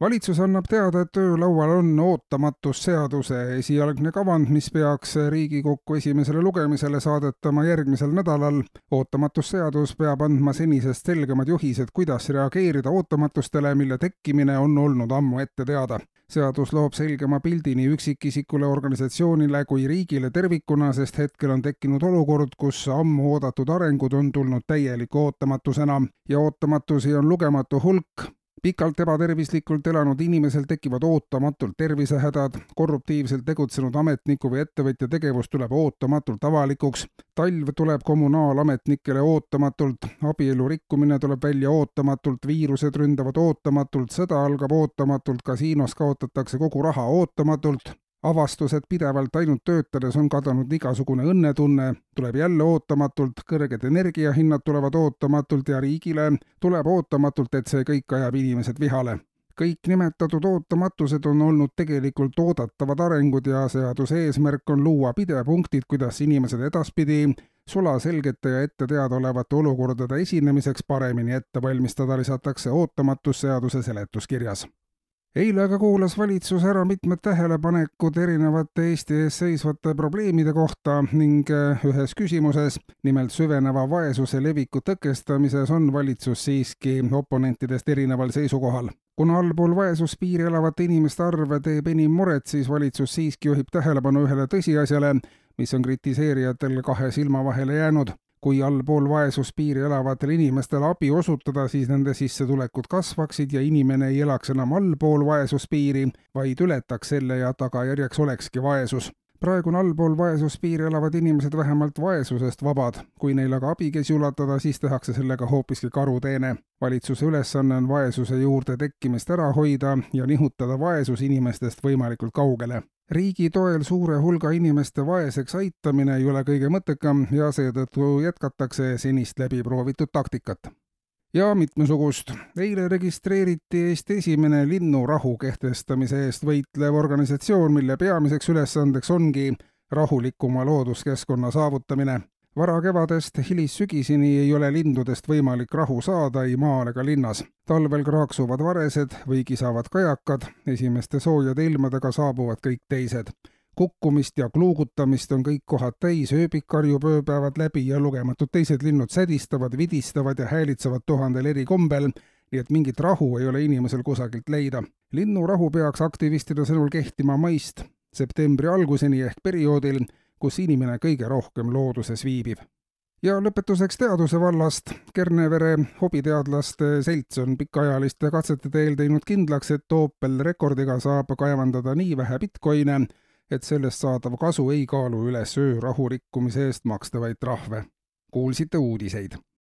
valitsus annab teada, et töölaual on ootamatusseaduse esialgne kavand, mis peaks Riigikokku esimesele lugemisele saadetama järgmisel nädalal. ootamatusseadus peab andma senisest selgemad juhised, kuidas reageerida ootamatustele, mille tekkimine on olnud ammu ette teada. seadus loob selgema pildi nii üksikisikule, organisatsioonile kui riigile tervikuna, sest hetkel on tekkinud olukord, kus ammu oodatud arengud on tulnud täieliku ootamatusena ja ootamatusi on lugematu hulk pikalt ebatervislikult elanud inimesel tekivad ootamatult tervisehädad, korruptiivselt tegutsenud ametniku või ettevõtja tegevus tuleb ootamatult avalikuks, talv tuleb kommunaalametnikele ootamatult, abielu rikkumine tuleb välja ootamatult, viirused ründavad ootamatult, sõda algab ootamatult, kasiinos kaotatakse kogu raha ootamatult avastus, et pidevalt ainult töötades on kadunud igasugune õnnetunne, tuleb jälle ootamatult, kõrged energiahinnad tulevad ootamatult ja riigile tuleb ootamatult, et see kõik ajab inimesed vihale. kõik nimetatud ootamatused on olnud tegelikult oodatavad arengud ja seaduse eesmärk on luua pidepunktid, kuidas inimesed edaspidi sulaselgete ja ette teadaolevate olukordade esinemiseks paremini ette valmistada, lisatakse ootamatusseaduse seletuskirjas eile aga kuulas valitsus ära mitmed tähelepanekud erinevate Eesti ees seisvate probleemide kohta ning äh, ühes küsimuses, nimelt süveneva vaesuse leviku tõkestamises, on valitsus siiski oponentidest erineval seisukohal. kuna allpool vaesuspiiri elavate inimeste arv teeb enim muret, siis valitsus siiski juhib tähelepanu ühele tõsiasjale, mis on kritiseerijatel kahe silma vahele jäänud kui allpool vaesuspiiri elavatele inimestele abi osutada, siis nende sissetulekud kasvaksid ja inimene ei elaks enam allpool vaesuspiiri, vaid ületaks selle ja tagajärjeks olekski vaesus praegu on allpool vaesuspiiri elavad inimesed vähemalt vaesusest vabad. kui neile aga abikäsi ulatada, siis tehakse sellega hoopiski karuteene. valitsuse ülesanne on vaesuse juurde tekkimist ära hoida ja nihutada vaesus inimestest võimalikult kaugele riigi toel suure hulga inimeste vaeseks aitamine ei ole kõige mõttekam ja seetõttu jätkatakse senist läbiproovitud taktikat. ja mitmesugust. eile registreeriti Eesti esimene linnurahu kehtestamise eest võitlev organisatsioon, mille peamiseks ülesandeks ongi rahulikuma looduskeskkonna saavutamine varakevadest hilissügiseni ei ole lindudest võimalik rahu saada ei maal ega linnas. talvel kraaksuvad varesed või kisavad kajakad, esimeste soojade ilmadega saabuvad kõik teised. kukkumist ja kluugutamist on kõik kohad täis, ööbik karjub ööpäevad läbi ja lugematud teised linnud sädistavad, vidistavad ja häälitsevad tuhandel eri kombel, nii et mingit rahu ei ole inimesel kusagilt leida. linnurahu peaks aktivistide sõnul kehtima maist septembri alguseni ehk perioodil, kus inimene kõige rohkem looduses viibib. ja lõpetuseks teaduse vallast. Kernevere hobiteadlaste selts on pikaajaliste katsete teel teinud kindlaks, et Opel rekordiga saab kaevandada nii vähe Bitcoine, et sellest saadav kasu ei kaalu üles öörahu rikkumise eest makstavaid trahve. kuulsite uudiseid